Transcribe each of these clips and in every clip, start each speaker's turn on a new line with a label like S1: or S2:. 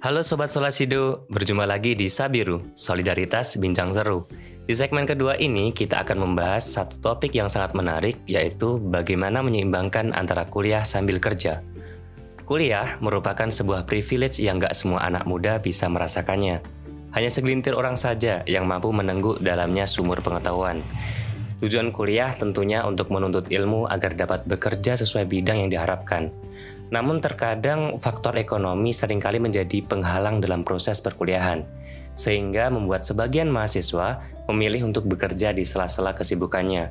S1: Halo Sobat Solasido, berjumpa lagi di Sabiru, Solidaritas Bincang Seru. Di segmen kedua ini, kita akan membahas satu topik yang sangat menarik, yaitu bagaimana menyeimbangkan antara kuliah sambil kerja. Kuliah merupakan sebuah privilege yang gak semua anak muda bisa merasakannya. Hanya segelintir orang saja yang mampu menengguk dalamnya sumur pengetahuan. Tujuan kuliah tentunya untuk menuntut ilmu agar dapat bekerja sesuai bidang yang diharapkan. Namun terkadang faktor ekonomi sering kali menjadi penghalang dalam proses perkuliahan, sehingga membuat sebagian mahasiswa memilih untuk bekerja di sela-sela kesibukannya.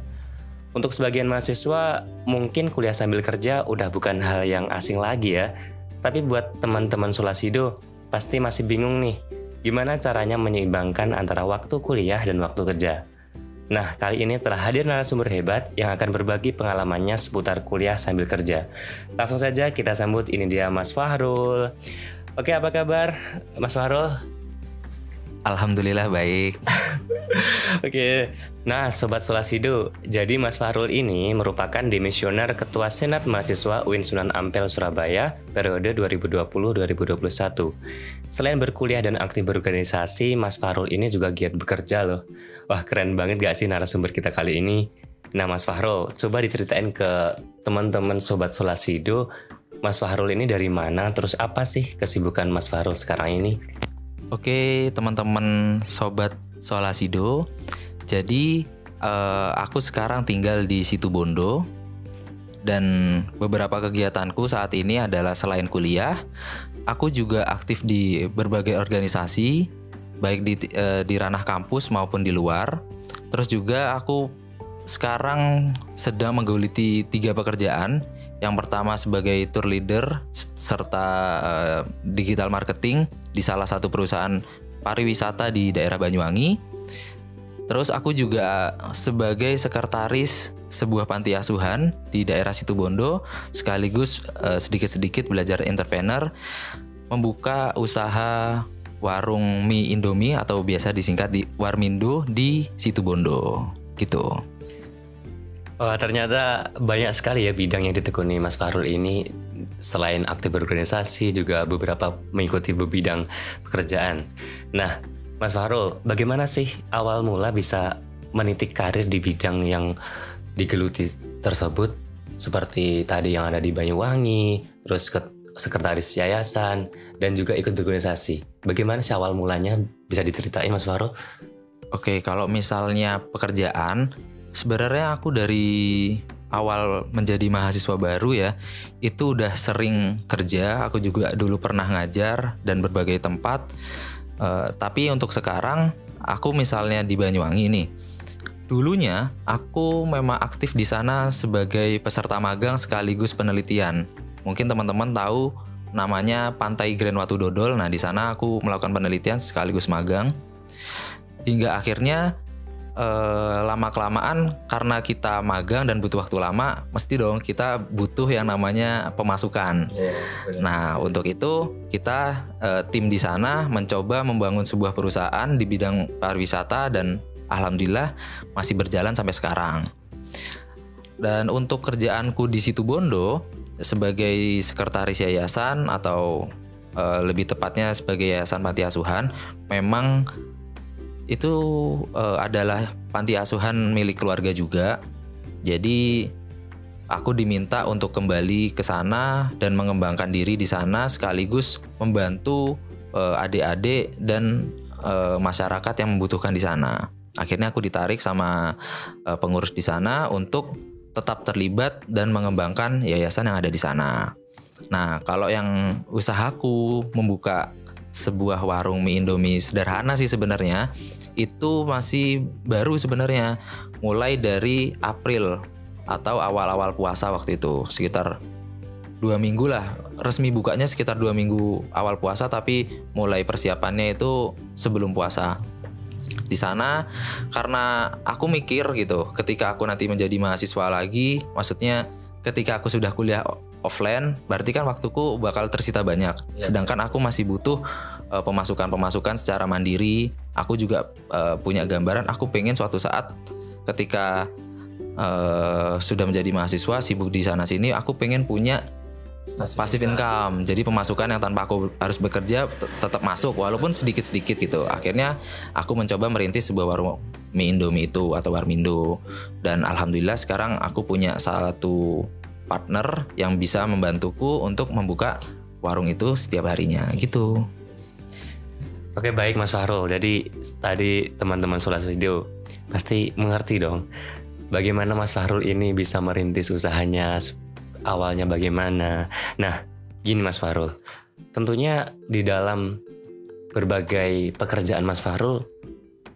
S1: Untuk sebagian mahasiswa, mungkin kuliah sambil kerja udah bukan hal yang asing lagi ya. Tapi buat teman-teman Sulasido, pasti masih bingung nih, gimana caranya menyeimbangkan antara waktu kuliah dan waktu kerja. Nah, kali ini telah hadir narasumber hebat yang akan berbagi pengalamannya seputar kuliah sambil kerja. Langsung saja kita sambut ini dia Mas Fahrul. Oke, apa kabar Mas Fahrul?
S2: Alhamdulillah baik.
S1: Oke, nah Sobat Solasido, jadi Mas Fahrul ini merupakan demisioner Ketua Senat Mahasiswa UIN Sunan Ampel Surabaya periode 2020-2021. Selain berkuliah dan aktif berorganisasi, Mas Fahrul ini juga giat bekerja loh. Wah keren banget gak sih narasumber kita kali ini? Nah Mas Fahrul, coba diceritain ke teman-teman Sobat Solasido, Mas Fahrul ini dari mana? Terus apa sih kesibukan Mas Fahrul sekarang ini?
S2: Oke teman-teman Sobat Solasido, jadi uh, aku sekarang tinggal di situ Bondo dan beberapa kegiatanku saat ini adalah selain kuliah, aku juga aktif di berbagai organisasi baik di uh, di ranah kampus maupun di luar. Terus juga aku sekarang sedang menggeluti tiga pekerjaan. Yang pertama sebagai tour leader serta uh, digital marketing di salah satu perusahaan pariwisata di daerah Banyuwangi. Terus aku juga sebagai sekretaris sebuah panti asuhan di daerah Situbondo sekaligus eh, sedikit-sedikit belajar entrepreneur membuka usaha warung mie Indomie atau biasa disingkat di Warmindo di Situ Bondo gitu.
S1: Wah ternyata banyak sekali ya bidang yang ditekuni Mas Farul ini selain aktif berorganisasi juga beberapa mengikuti bidang pekerjaan. Nah Mas Farul bagaimana sih awal mula bisa menitik karir di bidang yang digeluti tersebut seperti tadi yang ada di Banyuwangi terus ke sekretaris yayasan, dan juga ikut berorganisasi. Bagaimana sih awal mulanya bisa diceritain Mas Faro?
S2: Oke, kalau misalnya pekerjaan, sebenarnya aku dari awal menjadi mahasiswa baru ya, itu udah sering kerja. Aku juga dulu pernah ngajar dan berbagai tempat. Uh, tapi untuk sekarang, aku misalnya di Banyuwangi nih. Dulunya aku memang aktif di sana sebagai peserta magang sekaligus penelitian. Mungkin teman-teman tahu namanya Pantai Grand Watu Dodol. Nah, di sana aku melakukan penelitian sekaligus magang. Hingga akhirnya eh, lama kelamaan karena kita magang dan butuh waktu lama, mesti dong kita butuh yang namanya pemasukan. Yeah, nah, untuk itu kita eh, tim di sana mencoba membangun sebuah perusahaan di bidang pariwisata dan alhamdulillah masih berjalan sampai sekarang. Dan untuk kerjaanku di situ Bondo, sebagai sekretaris yayasan atau uh, lebih tepatnya sebagai yayasan panti asuhan memang itu uh, adalah panti asuhan milik keluarga juga. Jadi aku diminta untuk kembali ke sana dan mengembangkan diri di sana sekaligus membantu uh, adik-adik dan uh, masyarakat yang membutuhkan di sana. Akhirnya aku ditarik sama uh, pengurus di sana untuk tetap terlibat dan mengembangkan yayasan yang ada di sana. Nah, kalau yang usahaku membuka sebuah warung mie Indomie sederhana sih sebenarnya itu masih baru sebenarnya mulai dari April atau awal-awal puasa waktu itu sekitar dua minggu lah. Resmi bukanya sekitar dua minggu awal puasa tapi mulai persiapannya itu sebelum puasa. Di sana karena aku mikir gitu ketika aku nanti menjadi mahasiswa lagi maksudnya ketika aku sudah kuliah offline berarti kan waktuku bakal tersita banyak ya. sedangkan aku masih butuh uh, pemasukan-pemasukan secara mandiri aku juga uh, punya gambaran aku pengen suatu saat ketika uh, sudah menjadi mahasiswa sibuk di sana sini aku pengen punya passive income. Jadi pemasukan yang tanpa aku harus bekerja tetap masuk walaupun sedikit-sedikit gitu. Akhirnya aku mencoba merintis sebuah warung mie Indomie itu atau Warmindo. Dan alhamdulillah sekarang aku punya satu partner yang bisa membantuku untuk membuka warung itu setiap harinya gitu.
S1: Oke baik Mas Fahrul. Jadi tadi teman-teman Solas Video pasti mengerti dong bagaimana Mas Fahrul ini bisa merintis usahanya awalnya bagaimana. Nah gini Mas Fahrul, tentunya di dalam berbagai pekerjaan Mas Fahrul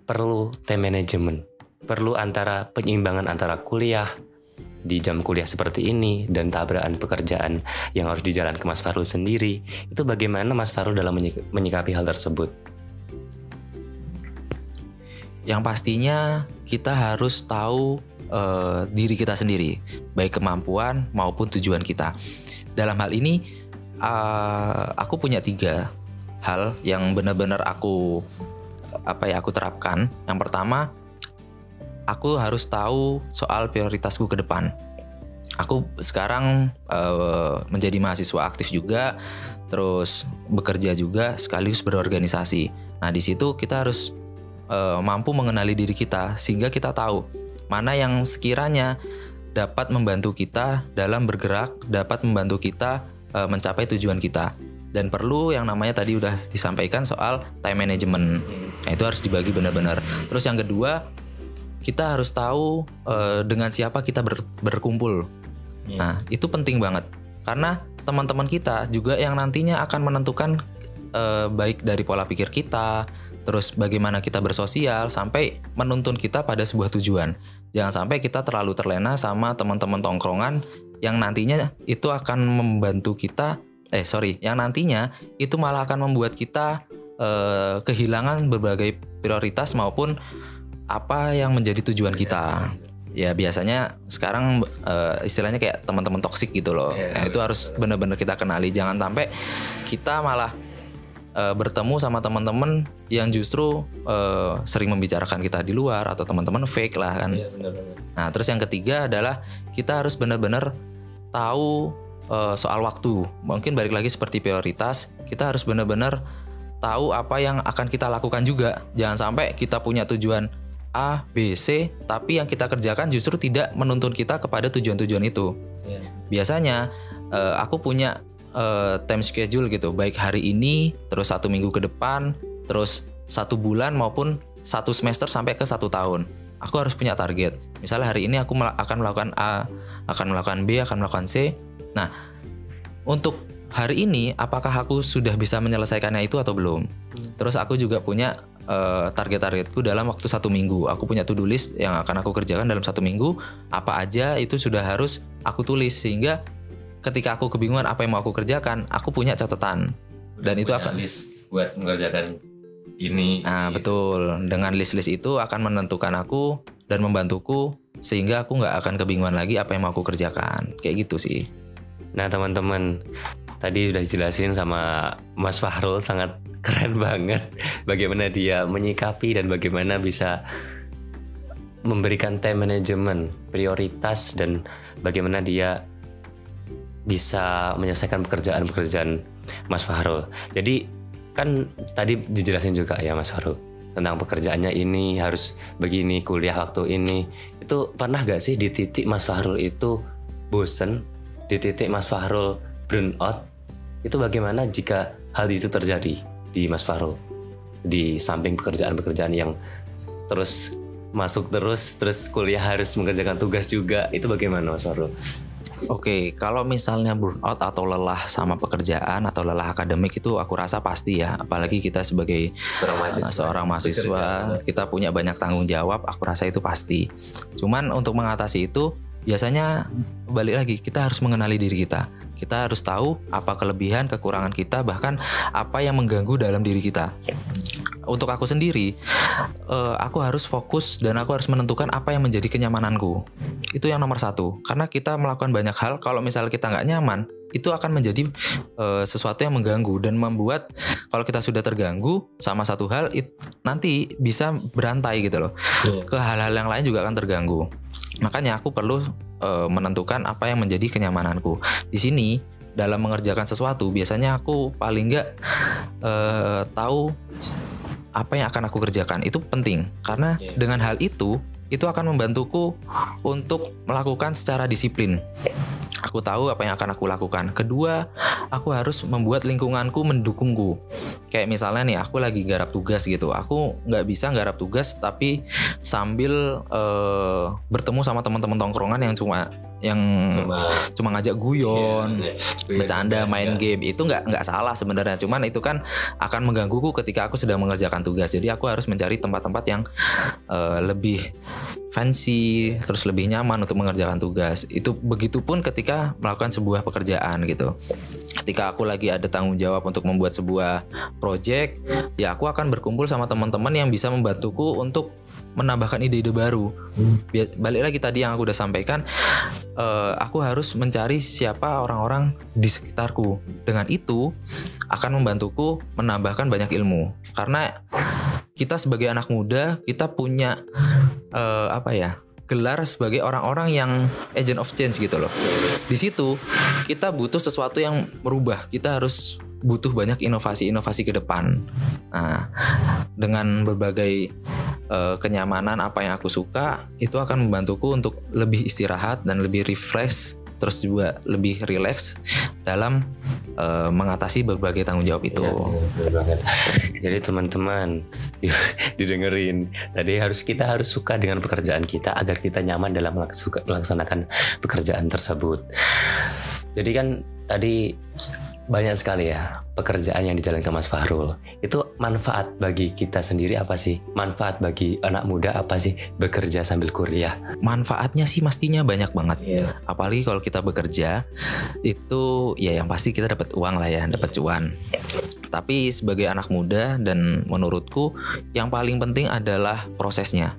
S1: perlu time management, perlu antara penyeimbangan antara kuliah di jam kuliah seperti ini dan tabrakan pekerjaan yang harus dijalankan Mas Farul sendiri itu bagaimana Mas Farul dalam menyik- menyikapi hal tersebut?
S2: Yang pastinya kita harus tahu eh, diri kita sendiri, baik kemampuan maupun tujuan kita. Dalam hal ini, eh, aku punya tiga hal yang benar-benar aku apa ya aku terapkan. Yang pertama, aku harus tahu soal prioritasku ke depan. Aku sekarang eh, menjadi mahasiswa aktif juga, terus bekerja juga sekaligus berorganisasi. Nah di situ kita harus eh, mampu mengenali diri kita sehingga kita tahu mana yang sekiranya dapat membantu kita dalam bergerak, dapat membantu kita eh, mencapai tujuan kita. Dan perlu yang namanya tadi udah disampaikan soal time management. Nah, itu harus dibagi benar-benar. Terus yang kedua, kita harus tahu eh, dengan siapa kita ber- berkumpul. Nah, itu penting banget karena teman-teman kita juga yang nantinya akan menentukan eh, baik dari pola pikir kita, terus bagaimana kita bersosial sampai menuntun kita pada sebuah tujuan. Jangan sampai kita terlalu terlena sama teman-teman tongkrongan yang nantinya itu akan membantu kita eh sorry, yang nantinya itu malah akan membuat kita eh, kehilangan berbagai prioritas maupun apa yang menjadi tujuan kita. Ya biasanya sekarang eh, istilahnya kayak teman-teman toksik gitu loh.
S1: Iya,
S2: Nah, itu harus benar-benar kita kenali. Jangan sampai kita malah eh, bertemu sama teman-teman yang justru eh, sering membicarakan kita di luar atau teman-teman fake lah kan. Nah, terus yang ketiga adalah kita harus benar-benar tahu eh, soal waktu. Mungkin balik lagi seperti prioritas, kita harus benar-benar tahu apa yang akan kita lakukan juga. Jangan sampai kita punya tujuan A, B, C, tapi yang kita kerjakan justru tidak menuntun kita kepada tujuan-tujuan itu. Biasanya eh, aku punya eh, time schedule gitu, baik hari ini, terus satu minggu ke depan, terus satu bulan maupun satu semester sampai ke satu tahun. Aku harus punya target. Misalnya hari ini aku akan melakukan A, akan melakukan B, akan melakukan C. Nah, untuk hari ini apakah aku sudah bisa menyelesaikannya itu atau belum? Terus aku juga punya eh, target-targetku dalam waktu satu minggu. Aku punya to-do list yang akan aku kerjakan dalam satu minggu. Apa aja itu sudah harus aku tulis sehingga ketika aku kebingungan apa yang mau aku kerjakan, aku punya catatan. Dan itu akan
S1: list buat mengerjakan ini.
S2: Nah, betul. Dengan list-list itu akan menentukan aku dan membantuku sehingga aku nggak akan kebingungan lagi apa yang mau aku kerjakan. Kayak gitu sih.
S1: Nah teman-teman, tadi udah dijelasin sama Mas Fahrul sangat keren banget bagaimana dia menyikapi dan bagaimana bisa memberikan time management, prioritas dan bagaimana dia bisa menyelesaikan pekerjaan-pekerjaan Mas Fahrul. Jadi kan tadi dijelasin juga ya Mas Fahrul tentang pekerjaannya ini harus begini kuliah waktu ini itu pernah gak sih di titik Mas Fahrul itu bosen di titik Mas Fahrul burn out itu bagaimana jika hal itu terjadi di Mas Fahrul di samping pekerjaan-pekerjaan yang terus masuk terus terus kuliah harus mengerjakan tugas juga itu bagaimana Mas Fahrul?
S2: Oke, kalau misalnya burnout atau lelah sama pekerjaan atau lelah akademik itu aku rasa pasti ya, apalagi kita sebagai
S1: Seorang mahasiswa.
S2: uh, seorang mahasiswa, kita punya banyak tanggung jawab, aku rasa itu pasti. Cuman untuk mengatasi itu biasanya balik lagi kita harus mengenali diri kita. Kita harus tahu apa kelebihan, kekurangan kita, bahkan apa yang mengganggu dalam diri kita. Untuk aku sendiri, eh, aku harus fokus dan aku harus menentukan apa yang menjadi kenyamananku. Itu yang nomor satu. Karena kita melakukan banyak hal, kalau misalnya kita nggak nyaman, itu akan menjadi eh, sesuatu yang mengganggu dan membuat kalau kita sudah terganggu sama satu hal, it- nanti bisa berantai gitu loh. Ke hal-hal yang lain juga akan terganggu. Makanya aku perlu eh, menentukan apa yang menjadi kenyamananku. Di sini dalam mengerjakan sesuatu biasanya aku paling nggak eh, tahu apa yang akan aku kerjakan itu penting karena
S1: Iya.
S2: dengan hal itu itu akan membantuku untuk melakukan secara disiplin. Aku tahu apa yang akan aku lakukan. Kedua aku harus membuat lingkunganku mendukungku. Kayak misalnya nih aku lagi garap tugas gitu. Aku nggak bisa garap tugas tapi sambil eh, bertemu sama teman-teman tongkrongan yang cuma yang
S1: Cuma
S2: cuma ngajak guyon
S1: Iya,
S2: bercanda main game. Itu nggak nggak salah sebenarnya. Cuman itu kan akan menggangguku ketika aku sedang mengerjakan tugas. Jadi aku harus mencari tempat-tempat yang eh, lebih fancy terus lebih nyaman untuk mengerjakan tugas. Itu begitupun ketika melakukan sebuah pekerjaan gitu ketika aku lagi ada tanggung jawab untuk membuat sebuah project ya aku akan berkumpul sama teman-teman yang bisa membantuku untuk menambahkan ide-ide baru. Balik lagi tadi yang aku udah sampaikan, eh, aku harus mencari siapa orang-orang di sekitarku. Dengan itu akan membantuku menambahkan banyak ilmu. Karena kita sebagai anak muda kita punya eh, apa ya? Gelar sebagai orang-orang yang agent of change gitu loh. Di situ kita butuh sesuatu yang merubah. Kita harus butuh banyak inovasi-inovasi ke depan. Nah, dengan berbagai eh, kenyamanan apa yang aku suka, itu akan membantuku untuk lebih istirahat dan lebih refresh, terus juga lebih relax dalam eh, mengatasi berbagai tanggung jawab itu.
S1: Banget. Jadi teman-teman di- didengerin. Tadi harus kita harus suka dengan pekerjaan kita agar kita nyaman dalam melaks- melaksanakan pekerjaan tersebut. Jadi kan tadi banyak sekali ya pekerjaan yang dijalankan Mas Fahrul. Itu manfaat bagi kita sendiri apa sih? Manfaat bagi anak muda apa sih bekerja sambil kuliah?
S2: Manfaatnya sih pastinya banyak banget. Apalagi kalau kita bekerja itu ya yang pasti kita dapat uang lah ya, dapat cuan. Tapi sebagai anak muda dan menurutku yang paling penting adalah prosesnya.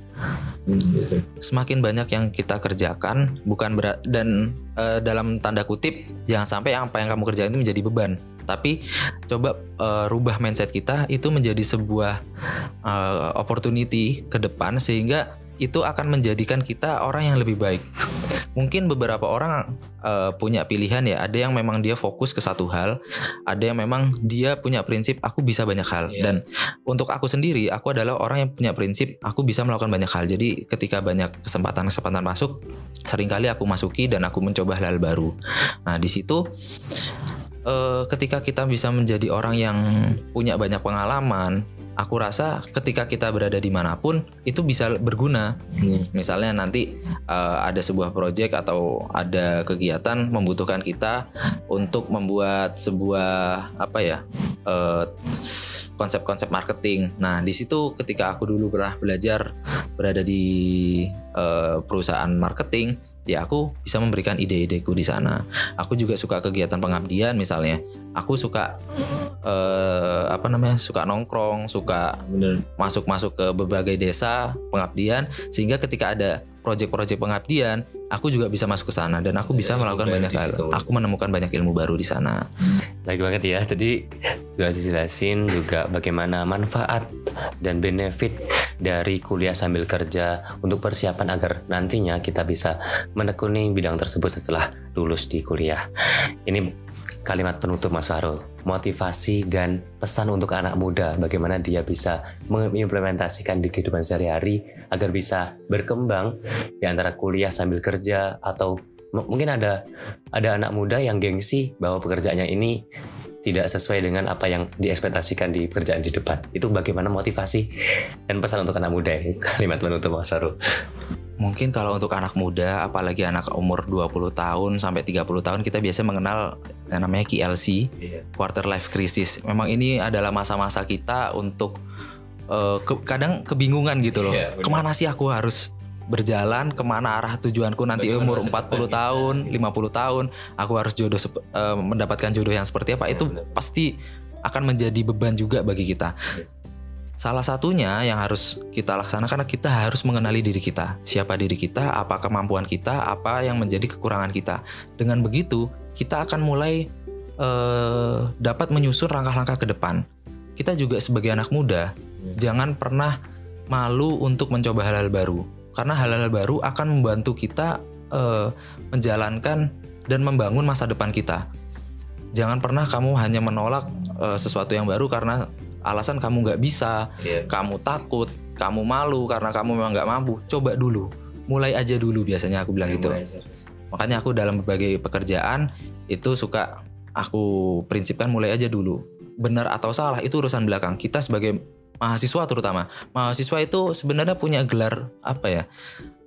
S2: Semakin banyak yang kita kerjakan, bukan berat dan eh, dalam tanda kutip jangan sampai apa yang kamu kerjakan itu menjadi beban. Tapi coba eh, rubah mindset kita itu menjadi sebuah eh, opportunity ke depan sehingga itu akan menjadikan kita orang yang lebih baik. Mungkin beberapa orang eh, punya pilihan ya, ada yang memang dia fokus ke satu hal, ada yang memang dia punya prinsip aku bisa banyak hal.
S1: Iya.
S2: Dan untuk aku sendiri, aku adalah orang yang punya prinsip aku bisa melakukan banyak hal. Jadi ketika banyak kesempatan-kesempatan masuk, sering kali aku masuki dan aku mencoba hal-hal baru. Nah di situ eh, ketika kita bisa menjadi orang yang punya banyak pengalaman, aku rasa ketika kita berada di mana pun itu bisa berguna. Misalnya nanti eh, ada sebuah proyek atau ada kegiatan membutuhkan kita untuk membuat sebuah apa ya eh, konsep-konsep marketing. Nah di situ ketika aku dulu pernah belajar berada di eh, perusahaan marketing, ya aku bisa memberikan ide-ideku di sana. Aku juga suka kegiatan pengabdian misalnya. Aku suka eh, apa namanya suka nongkrong, suka masuk-masuk ke berbagai desa pengabdian sehingga ketika ada proyek-proyek pengabdian aku juga bisa masuk ke sana dan aku bisa
S1: Ada
S2: melakukan banyak hal aku menemukan banyak ilmu baru di sana
S1: Baik banget ya. Tadi juga jelasin juga bagaimana manfaat dan benefit dari kuliah sambil kerja untuk persiapan agar nantinya kita bisa menekuni bidang tersebut setelah lulus di kuliah. Ini kalimat penutup Mas Farul. Motivasi dan pesan untuk anak muda bagaimana dia bisa mengimplementasikan di kehidupan sehari-hari agar bisa berkembang di antara kuliah sambil kerja atau mungkin ada ada anak muda yang gengsi bahwa pekerjaannya ini tidak sesuai dengan apa yang diekspektasikan di pekerjaan di depan. Itu bagaimana motivasi dan pesan untuk anak muda ini kalimat penutup Mas Farul.
S2: mungkin kalau untuk anak muda apalagi anak umur 20 tahun sampai 30 tahun kita biasa mengenal yang namanya KLC quarter life crisis memang ini adalah masa-masa kita untuk eh, ke- kadang kebingungan gitu loh
S1: Iya, benar.
S2: ke mana sih aku harus berjalan ke mana arah tujuanku nanti
S1: Bagaimana
S2: umur
S1: masa
S2: 40
S1: depan
S2: tahun
S1: kita,
S2: 50 tahun aku harus jodoh eh, mendapatkan jodoh yang seperti apa itu
S1: benar.
S2: pasti akan menjadi beban juga bagi kita
S1: Iya.
S2: Salah satunya yang harus kita laksanakan kita harus mengenali diri kita. Siapa diri kita, apa kemampuan kita, apa yang menjadi kekurangan kita. Dengan begitu, kita akan mulai eh, dapat menyusun langkah-langkah ke depan. Kita juga sebagai anak muda, jangan pernah malu untuk mencoba hal-hal baru. Karena hal-hal baru akan membantu kita eh, menjalankan dan membangun masa depan kita. jangan pernah kamu hanya menolak uh, sesuatu yang baru karena alasan kamu nggak bisa,
S1: Iya.
S2: kamu takut, kamu malu karena kamu memang nggak mampu. Coba dulu, mulai aja dulu biasanya aku bilang gitu. Makanya aku dalam berbagai pekerjaan itu suka aku prinsipkan mulai aja dulu. Benar atau salah itu urusan belakang. Kita sebagai mahasiswa terutama, mahasiswa itu sebenarnya punya gelar apa ya?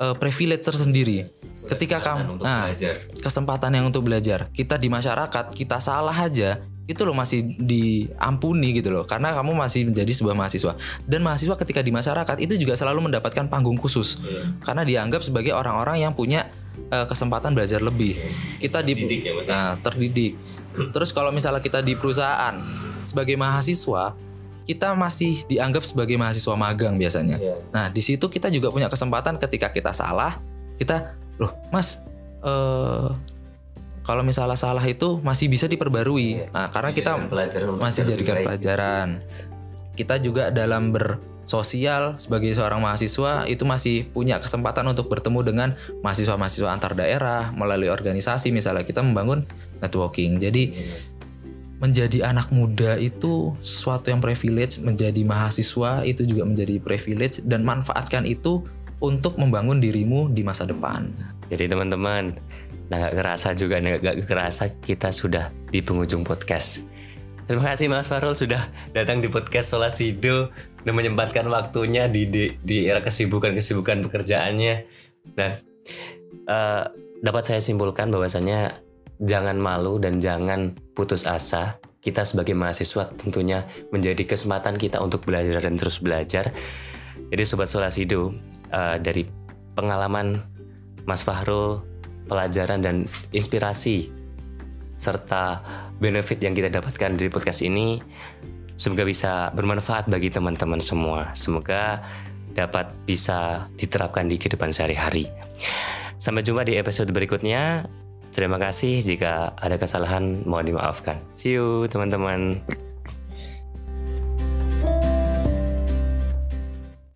S2: eh, privilege tersendiri. Ketika kamu nah, kesempatan yang untuk belajar. Kita di masyarakat, kita salah aja itu loh masih diampuni gitu loh karena kamu masih menjadi sebuah mahasiswa dan mahasiswa ketika di masyarakat itu juga selalu mendapatkan panggung khusus karena dianggap sebagai orang-orang yang punya eh, kesempatan belajar lebih kita di
S1: Terdidik ya, ya?
S2: nah, terdidik terus kalau misalnya kita di perusahaan sebagai mahasiswa kita masih dianggap sebagai mahasiswa magang biasanya
S1: Iya.
S2: nah di situ kita juga punya kesempatan ketika kita salah kita loh mas eh kalau misalnya salah itu masih bisa diperbarui nah karena kita
S1: pelajaran
S2: masih jadikan
S1: baik.
S2: pelajaran. Kita juga dalam bersosial sebagai seorang mahasiswa itu masih punya kesempatan untuk bertemu dengan mahasiswa-mahasiswa antar daerah melalui organisasi misalnya kita membangun networking. Jadi menjadi anak muda itu suatu yang privilege, menjadi mahasiswa itu juga menjadi privilege dan manfaatkan itu untuk membangun dirimu di masa depan.
S1: Jadi teman-teman, nah gak kerasa juga, nggak gak kerasa kita sudah di penghujung podcast. Terima kasih Mas Farul sudah datang di podcast Solasido dan menyempatkan waktunya di di, di era kesibukan-kesibukan pekerjaannya. Dan eh, dapat saya simpulkan bahwasannya jangan malu dan jangan putus asa. Kita sebagai mahasiswa tentunya menjadi kesempatan kita untuk belajar dan terus belajar. Jadi Sobat Solasido, eh, dari pengalaman Mas Fahrul, pelajaran dan inspirasi serta benefit yang kita dapatkan dari podcast ini semoga bisa bermanfaat bagi teman-teman semua. Semoga dapat bisa diterapkan di kehidupan sehari-hari. Sampai jumpa di episode berikutnya. Terima kasih jika ada kesalahan mohon dimaafkan. See you teman-teman.